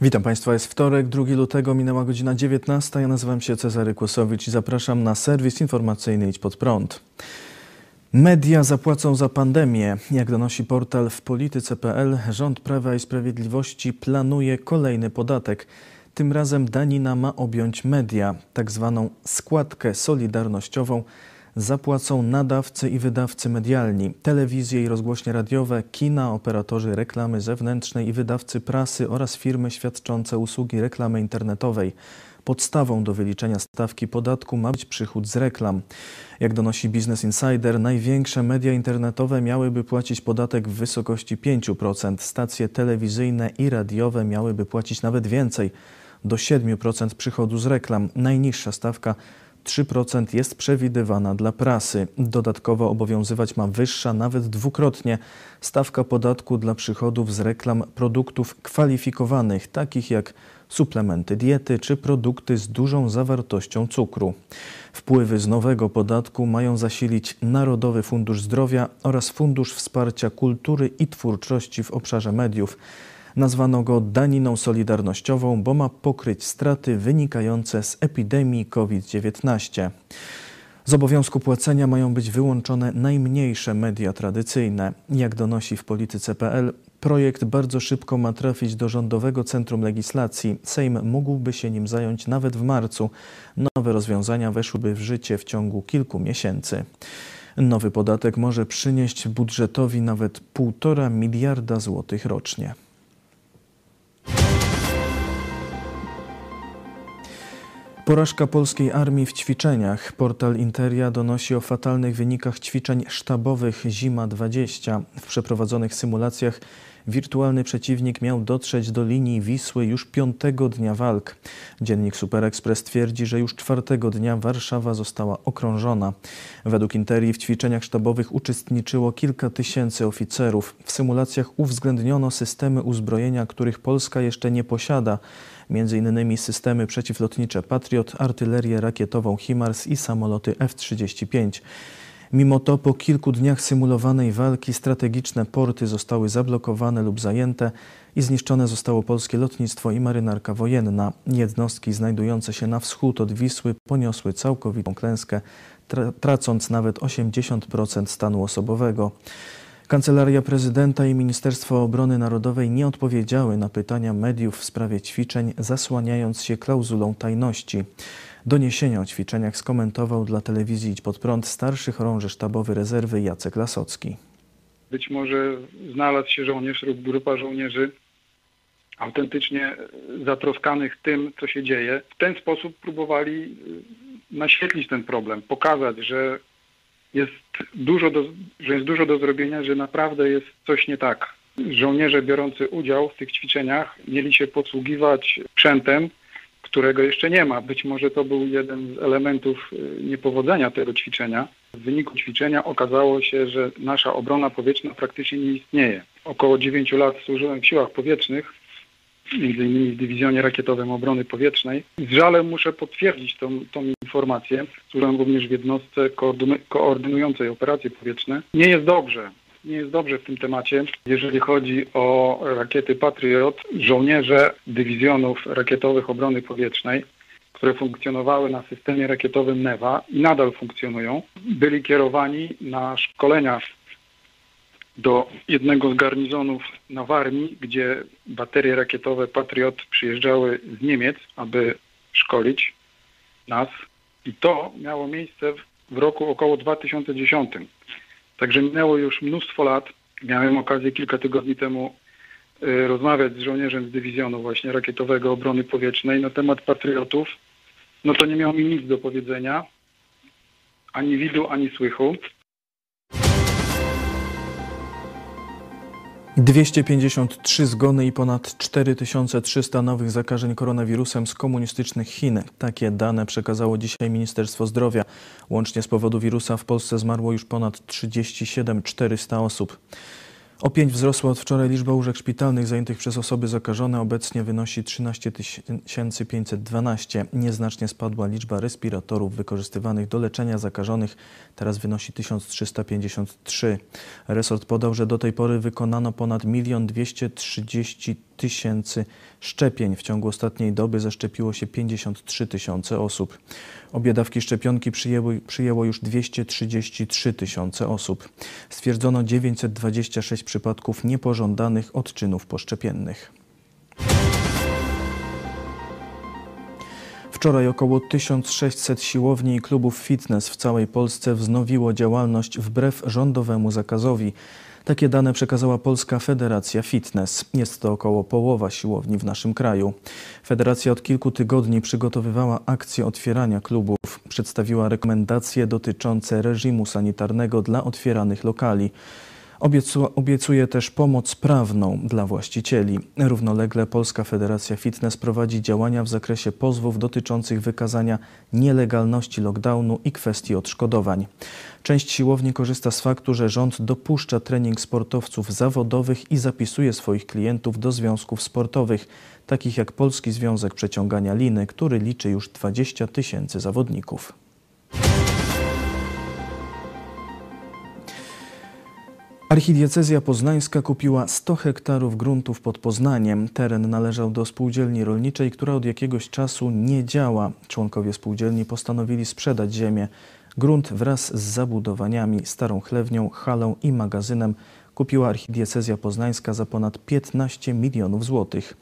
Witam Państwa, jest wtorek, 2 lutego, minęła godzina 19. Ja nazywam się Cezary Kłosowicz i zapraszam na serwis informacyjny Idź Pod Prąd. Media zapłacą za pandemię. Jak donosi portal w polityce.pl, rząd Prawa i Sprawiedliwości planuje kolejny podatek. Tym razem danina ma objąć media, tak zwaną składkę solidarnościową zapłacą nadawcy i wydawcy medialni, telewizje i rozgłośnie radiowe, kina, operatorzy reklamy zewnętrznej i wydawcy prasy oraz firmy świadczące usługi reklamy internetowej. Podstawą do wyliczenia stawki podatku ma być przychód z reklam. Jak donosi Business Insider, największe media internetowe miałyby płacić podatek w wysokości 5%, stacje telewizyjne i radiowe miałyby płacić nawet więcej do 7% przychodu z reklam. Najniższa stawka 3% jest przewidywana dla prasy. Dodatkowo obowiązywać ma wyższa, nawet dwukrotnie, stawka podatku dla przychodów z reklam produktów kwalifikowanych, takich jak suplementy diety czy produkty z dużą zawartością cukru. Wpływy z nowego podatku mają zasilić Narodowy Fundusz Zdrowia oraz Fundusz Wsparcia Kultury i Twórczości w obszarze mediów. Nazwano go daniną solidarnościową, bo ma pokryć straty wynikające z epidemii COVID-19. Z obowiązku płacenia mają być wyłączone najmniejsze media tradycyjne. Jak donosi w polityce.pl, projekt bardzo szybko ma trafić do Rządowego Centrum Legislacji. Sejm mógłby się nim zająć nawet w marcu. Nowe rozwiązania weszłyby w życie w ciągu kilku miesięcy. Nowy podatek może przynieść budżetowi nawet 1,5 miliarda złotych rocznie. Porażka polskiej armii w ćwiczeniach. Portal Interia donosi o fatalnych wynikach ćwiczeń sztabowych Zima 20. W przeprowadzonych symulacjach wirtualny przeciwnik miał dotrzeć do linii Wisły już piątego dnia walk. Dziennik Super Express twierdzi, że już czwartego dnia Warszawa została okrążona. Według Interii w ćwiczeniach sztabowych uczestniczyło kilka tysięcy oficerów. W symulacjach uwzględniono systemy uzbrojenia, których Polska jeszcze nie posiada m.in. systemy przeciwlotnicze Patriot, artylerię rakietową HIMARS i samoloty F-35. Mimo to po kilku dniach symulowanej walki strategiczne porty zostały zablokowane lub zajęte i zniszczone zostało polskie lotnictwo i marynarka wojenna. Jednostki znajdujące się na wschód od Wisły poniosły całkowitą klęskę, tracąc nawet 80% stanu osobowego. Kancelaria Prezydenta i Ministerstwo Obrony Narodowej nie odpowiedziały na pytania mediów w sprawie ćwiczeń, zasłaniając się klauzulą tajności. Doniesienia o ćwiczeniach skomentował dla telewizji Idź Pod Prąd starszy chorąży sztabowy rezerwy Jacek Lasocki. Być może znalazł się żołnierz lub grupa żołnierzy autentycznie zatroskanych tym, co się dzieje. W ten sposób próbowali naświetlić ten problem, pokazać, że jest dużo do, że jest dużo do zrobienia, że naprawdę jest coś nie tak. Żołnierze biorący udział w tych ćwiczeniach mieli się posługiwać sprzętem, którego jeszcze nie ma. Być może to był jeden z elementów y, niepowodzenia tego ćwiczenia. W wyniku ćwiczenia okazało się, że nasza obrona powietrzna praktycznie nie istnieje. Około 9 lat służyłem w siłach powietrznych innymi w Dywizjonie Rakietowym Obrony Powietrznej. Z żalem muszę potwierdzić tą, tą informację. Służyłem również w jednostce koordynującej operacje powietrzne. Nie jest dobrze. Nie jest dobrze w tym temacie. Jeżeli chodzi o rakiety Patriot, żołnierze dywizjonów rakietowych obrony powietrznej które funkcjonowały na systemie rakietowym NEWA i nadal funkcjonują, byli kierowani na szkolenia do jednego z garnizonów na Warmii, gdzie baterie rakietowe Patriot przyjeżdżały z Niemiec, aby szkolić nas. I to miało miejsce w roku około 2010. Także minęło już mnóstwo lat. Miałem okazję kilka tygodni temu y, rozmawiać z żołnierzem z dywizjonu właśnie rakietowego obrony powietrznej na temat patriotów. No to nie miał mi nic do powiedzenia, ani widu, ani słychu. 253 zgony i ponad 4300 nowych zakażeń koronawirusem z komunistycznych Chin. Takie dane przekazało dzisiaj Ministerstwo Zdrowia. Łącznie z powodu wirusa w Polsce zmarło już ponad 37 400 osób. O 5 wzrosła od wczoraj liczba łóżek szpitalnych zajętych przez osoby zakażone. Obecnie wynosi 13 512. Nieznacznie spadła liczba respiratorów wykorzystywanych do leczenia zakażonych. Teraz wynosi 1353. Resort podał, że do tej pory wykonano ponad 1 230 tysięcy szczepień. W ciągu ostatniej doby zaszczepiło się 53 tysiące osób. Obie dawki szczepionki przyjęło, przyjęło już 233 tysiące osób. Stwierdzono 926 przypadków niepożądanych odczynów poszczepiennych. Wczoraj około 1600 siłowni i klubów fitness w całej Polsce wznowiło działalność wbrew rządowemu zakazowi. Takie dane przekazała Polska Federacja Fitness. Jest to około połowa siłowni w naszym kraju. Federacja od kilku tygodni przygotowywała akcję otwierania klubów. Przedstawiła rekomendacje dotyczące reżimu sanitarnego dla otwieranych lokali. Obiecu, obiecuje też pomoc prawną dla właścicieli. Równolegle Polska Federacja Fitness prowadzi działania w zakresie pozwów dotyczących wykazania nielegalności lockdownu i kwestii odszkodowań. Część siłowni korzysta z faktu, że rząd dopuszcza trening sportowców zawodowych i zapisuje swoich klientów do związków sportowych, takich jak Polski Związek Przeciągania Liny, który liczy już 20 tysięcy zawodników. Archidiecezja poznańska kupiła 100 hektarów gruntów pod Poznaniem. Teren należał do spółdzielni rolniczej, która od jakiegoś czasu nie działa. Członkowie spółdzielni postanowili sprzedać ziemię. Grunt wraz z zabudowaniami, starą chlewnią, halą i magazynem kupiła archidiecezja poznańska za ponad 15 milionów złotych.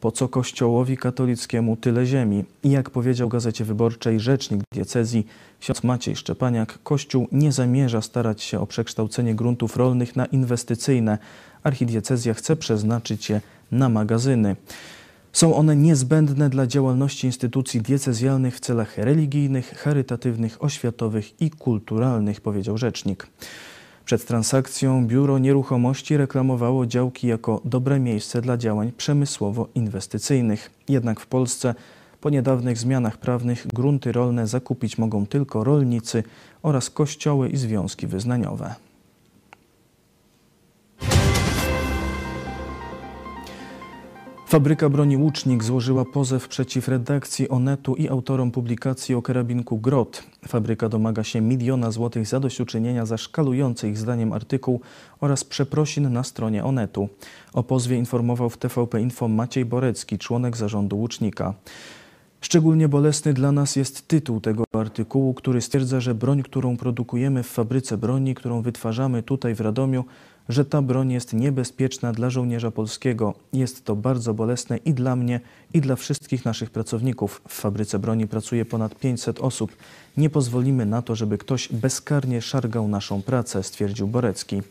Po co kościołowi katolickiemu tyle ziemi? I jak powiedział Gazecie Wyborczej rzecznik diecezji, ksiądz Maciej Szczepaniak, Kościół nie zamierza starać się o przekształcenie gruntów rolnych na inwestycyjne. Archidiecezja chce przeznaczyć je na magazyny. Są one niezbędne dla działalności instytucji diecezjalnych w celach religijnych, charytatywnych, oświatowych i kulturalnych, powiedział rzecznik. Przed transakcją biuro nieruchomości reklamowało działki jako dobre miejsce dla działań przemysłowo-inwestycyjnych. Jednak w Polsce po niedawnych zmianach prawnych grunty rolne zakupić mogą tylko rolnicy oraz kościoły i związki wyznaniowe. Fabryka broni Łucznik złożyła pozew przeciw redakcji Onetu i autorom publikacji o karabinku Grot. Fabryka domaga się miliona złotych zadośćuczynienia za szkalujący ich zdaniem artykuł oraz przeprosin na stronie Onetu. O pozwie informował w TVP Info Maciej Borecki, członek zarządu Łucznika. Szczególnie bolesny dla nas jest tytuł tego artykułu, który stwierdza, że broń, którą produkujemy w fabryce broni, którą wytwarzamy tutaj w Radomiu, że ta broń jest niebezpieczna dla żołnierza polskiego. Jest to bardzo bolesne i dla mnie, i dla wszystkich naszych pracowników. W fabryce broni pracuje ponad 500 osób. Nie pozwolimy na to, żeby ktoś bezkarnie szargał naszą pracę, stwierdził Borecki.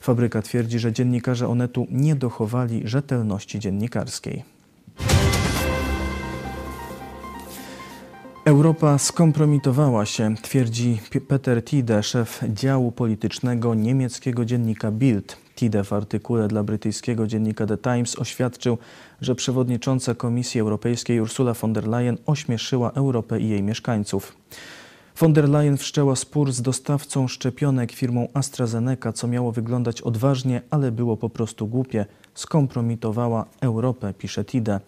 Fabryka twierdzi, że dziennikarze Onetu nie dochowali rzetelności dziennikarskiej. Europa skompromitowała się, twierdzi Peter Tide, szef działu politycznego niemieckiego dziennika Bild. Tide w artykule dla brytyjskiego dziennika The Times oświadczył, że przewodnicząca Komisji Europejskiej Ursula von der Leyen ośmieszyła Europę i jej mieszkańców. Von der Leyen wszczęła spór z dostawcą szczepionek firmą AstraZeneca, co miało wyglądać odważnie, ale było po prostu głupie. Skompromitowała Europę, pisze Tide.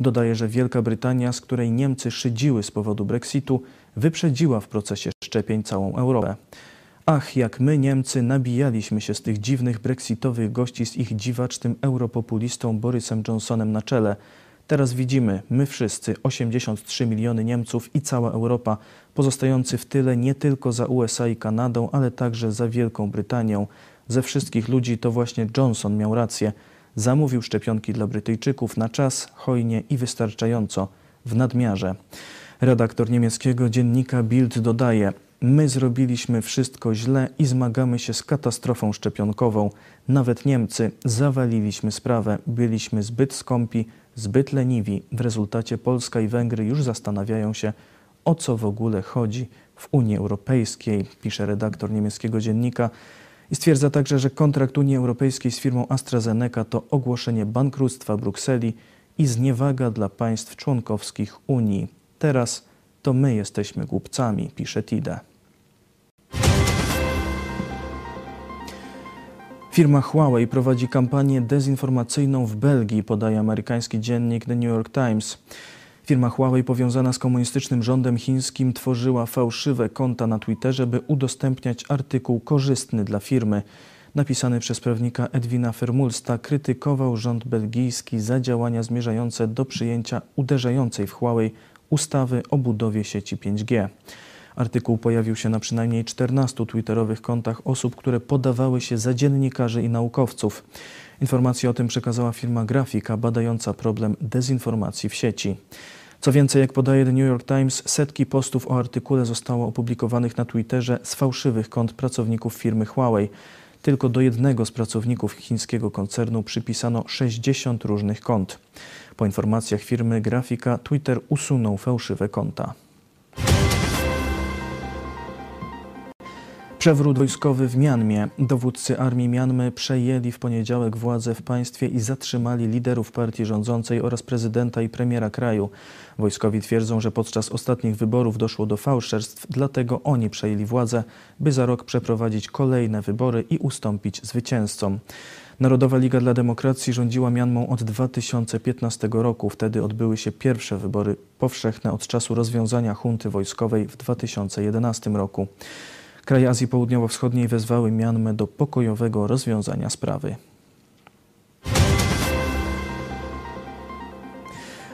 Dodaje, że Wielka Brytania, z której Niemcy szydziły z powodu Brexitu, wyprzedziła w procesie szczepień całą Europę. Ach, jak my, Niemcy, nabijaliśmy się z tych dziwnych brexitowych gości z ich dziwacznym europopulistą Borysem Johnsonem na czele. Teraz widzimy, my wszyscy, 83 miliony Niemców i cała Europa, pozostający w tyle nie tylko za USA i Kanadą, ale także za Wielką Brytanią. Ze wszystkich ludzi to właśnie Johnson miał rację. Zamówił szczepionki dla Brytyjczyków na czas, hojnie i wystarczająco, w nadmiarze. Redaktor niemieckiego dziennika Bild dodaje: My zrobiliśmy wszystko źle i zmagamy się z katastrofą szczepionkową. Nawet Niemcy zawaliliśmy sprawę, byliśmy zbyt skąpi, zbyt leniwi. W rezultacie Polska i Węgry już zastanawiają się, o co w ogóle chodzi w Unii Europejskiej, pisze redaktor niemieckiego dziennika. I stwierdza także, że kontrakt Unii Europejskiej z firmą AstraZeneca to ogłoszenie bankructwa Brukseli i zniewaga dla państw członkowskich Unii. Teraz to my jesteśmy głupcami, pisze Tide. Firma Huawei prowadzi kampanię dezinformacyjną w Belgii, podaje amerykański dziennik The New York Times. Firma Huawei powiązana z komunistycznym rządem chińskim tworzyła fałszywe konta na Twitterze, by udostępniać artykuł korzystny dla firmy. Napisany przez prawnika Edwina Fermulsta krytykował rząd belgijski za działania zmierzające do przyjęcia uderzającej w Huawei ustawy o budowie sieci 5G. Artykuł pojawił się na przynajmniej 14 twitterowych kontach osób, które podawały się za dziennikarzy i naukowców. Informacje o tym przekazała firma Grafika badająca problem dezinformacji w sieci. Co więcej, jak podaje The New York Times, setki postów o artykule zostało opublikowanych na Twitterze z fałszywych kont pracowników firmy Huawei. Tylko do jednego z pracowników chińskiego koncernu przypisano 60 różnych kont. Po informacjach firmy Grafika, Twitter usunął fałszywe konta. Przewrót wojskowy w Mianmie. Dowódcy armii Mianmy przejęli w poniedziałek władzę w państwie i zatrzymali liderów partii rządzącej oraz prezydenta i premiera kraju. Wojskowi twierdzą, że podczas ostatnich wyborów doszło do fałszerstw, dlatego oni przejęli władzę, by za rok przeprowadzić kolejne wybory i ustąpić zwycięzcom. Narodowa Liga dla Demokracji rządziła Mianmą od 2015 roku. Wtedy odbyły się pierwsze wybory powszechne od czasu rozwiązania hunty wojskowej w 2011 roku. Kraje Azji Południowo-Wschodniej wezwały Mianmę do pokojowego rozwiązania sprawy.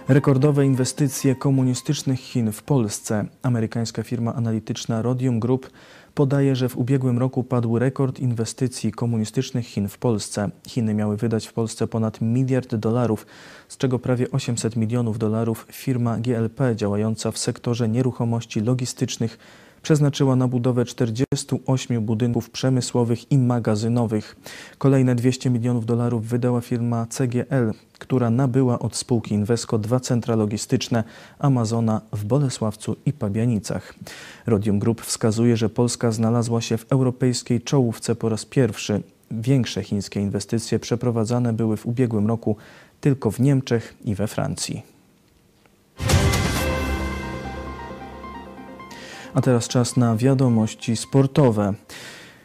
Rekordowe inwestycje komunistycznych Chin w Polsce. Amerykańska firma analityczna Rodium Group podaje, że w ubiegłym roku padł rekord inwestycji komunistycznych Chin w Polsce. Chiny miały wydać w Polsce ponad miliard dolarów, z czego prawie 800 milionów dolarów firma GLP działająca w sektorze nieruchomości logistycznych przeznaczyła na budowę 48 budynków przemysłowych i magazynowych. Kolejne 200 milionów dolarów wydała firma CGL, która nabyła od spółki Invesco dwa centra logistyczne Amazona w Bolesławcu i Pabianicach. Rodium Group wskazuje, że Polska znalazła się w europejskiej czołówce po raz pierwszy. Większe chińskie inwestycje przeprowadzane były w ubiegłym roku tylko w Niemczech i we Francji. A teraz czas na wiadomości sportowe.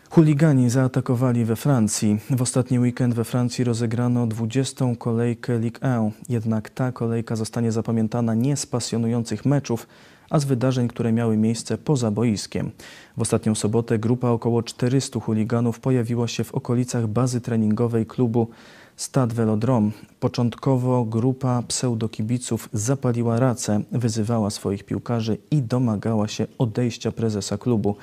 Chuligani zaatakowali we Francji. W ostatni weekend we Francji rozegrano 20. kolejkę Ligue 1. Jednak ta kolejka zostanie zapamiętana nie z pasjonujących meczów, a z wydarzeń, które miały miejsce poza boiskiem. W ostatnią sobotę grupa około 400 chuliganów pojawiła się w okolicach bazy treningowej klubu Stad Velodrom. Początkowo grupa pseudokibiców zapaliła racę, wyzywała swoich piłkarzy i domagała się odejścia prezesa klubu.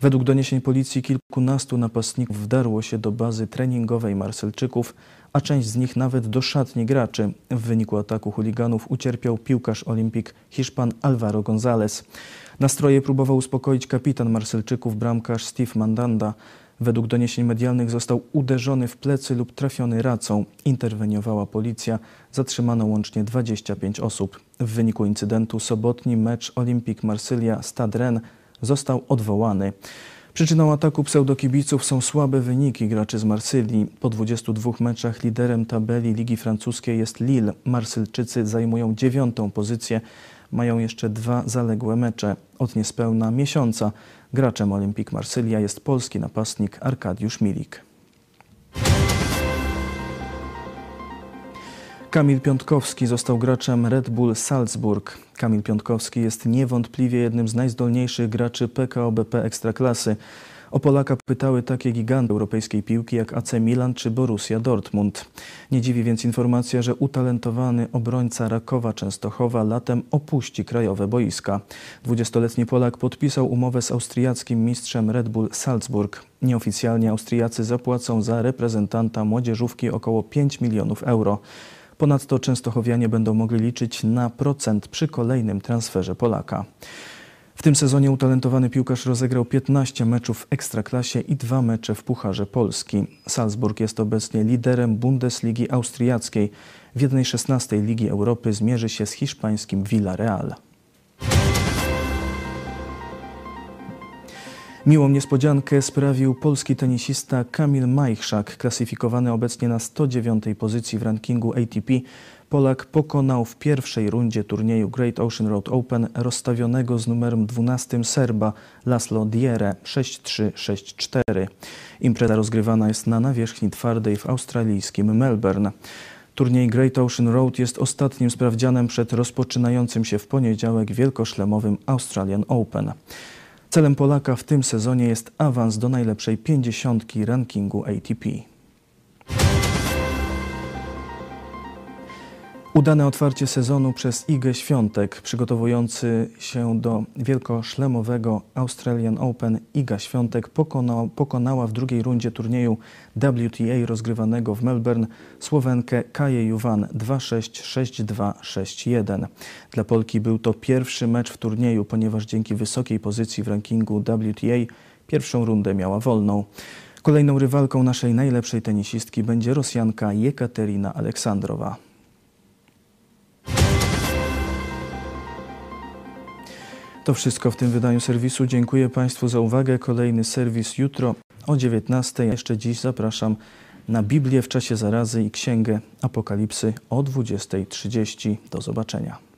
Według doniesień policji kilkunastu napastników wdarło się do bazy treningowej Marselczyków, a część z nich nawet do szatni graczy. W wyniku ataku chuliganów ucierpiał piłkarz olimpik Hiszpan Alvaro González. Nastroje próbował uspokoić kapitan Marselczyków, bramkarz Steve Mandanda. Według doniesień medialnych został uderzony w plecy lub trafiony racą. Interweniowała policja, zatrzymano łącznie 25 osób. W wyniku incydentu sobotni mecz Olympique Marsylia-Stade Rennes został odwołany. Przyczyną ataku pseudokibiców są słabe wyniki graczy z Marsylii. Po 22 meczach liderem tabeli Ligi Francuskiej jest Lille. Marsylczycy zajmują dziewiątą pozycję. Mają jeszcze dwa zaległe mecze. Od niespełna miesiąca graczem Olympique Marsylia jest polski napastnik Arkadiusz Milik. Kamil Piątkowski został graczem Red Bull Salzburg. Kamil Piątkowski jest niewątpliwie jednym z najzdolniejszych graczy PKO BP Ekstraklasy. O Polaka pytały takie giganty europejskiej piłki jak AC Milan czy Borussia Dortmund. Nie dziwi więc informacja, że utalentowany obrońca Rakowa Częstochowa latem opuści krajowe boiska. 20-letni Polak podpisał umowę z austriackim mistrzem Red Bull Salzburg. Nieoficjalnie Austriacy zapłacą za reprezentanta młodzieżówki około 5 milionów euro. Ponadto Częstochowianie będą mogli liczyć na procent przy kolejnym transferze Polaka. Tym sezonie utalentowany piłkarz rozegrał 15 meczów w Ekstraklasie i dwa mecze w Pucharze Polski. Salzburg jest obecnie liderem Bundesligi Austriackiej. W 1.16 Ligi Europy zmierzy się z hiszpańskim Villarreal. Miłą niespodziankę sprawił polski tenisista Kamil Majchrzak, klasyfikowany obecnie na 109 pozycji w rankingu ATP Polak pokonał w pierwszej rundzie turnieju Great Ocean Road Open rozstawionego z numerem 12 Serba Laslo Diere 6-3-6-4. Impreza rozgrywana jest na nawierzchni twardej w australijskim Melbourne. Turniej Great Ocean Road jest ostatnim sprawdzianem przed rozpoczynającym się w poniedziałek wielkoszlemowym Australian Open. Celem Polaka w tym sezonie jest awans do najlepszej pięćdziesiątki rankingu ATP. Udane otwarcie sezonu przez Igę Świątek, przygotowujący się do wielkoszlemowego Australian Open. Iga Świątek pokona, pokonała w drugiej rundzie turnieju WTA rozgrywanego w Melbourne Słowenkę Kaję Juwan 2-6, 6-2, 6-1. Dla Polki był to pierwszy mecz w turnieju, ponieważ dzięki wysokiej pozycji w rankingu WTA pierwszą rundę miała wolną. Kolejną rywalką naszej najlepszej tenisistki będzie Rosjanka Jekaterina Aleksandrowa. To wszystko w tym wydaniu serwisu. Dziękuję Państwu za uwagę. Kolejny serwis jutro o 19. Jeszcze dziś zapraszam na Biblię w czasie zarazy i Księgę Apokalipsy o 20.30. Do zobaczenia.